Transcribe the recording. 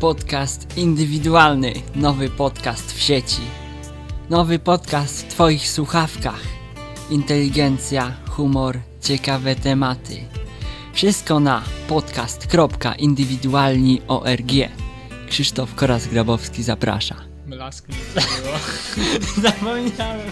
podcast indywidualny, nowy podcast w sieci. Nowy podcast w Twoich słuchawkach. Inteligencja, humor, ciekawe tematy. Wszystko na podcast.indywidualni.org. Krzysztof Koras-Grabowski zaprasza. Mlasku nie było. Zapomniałem.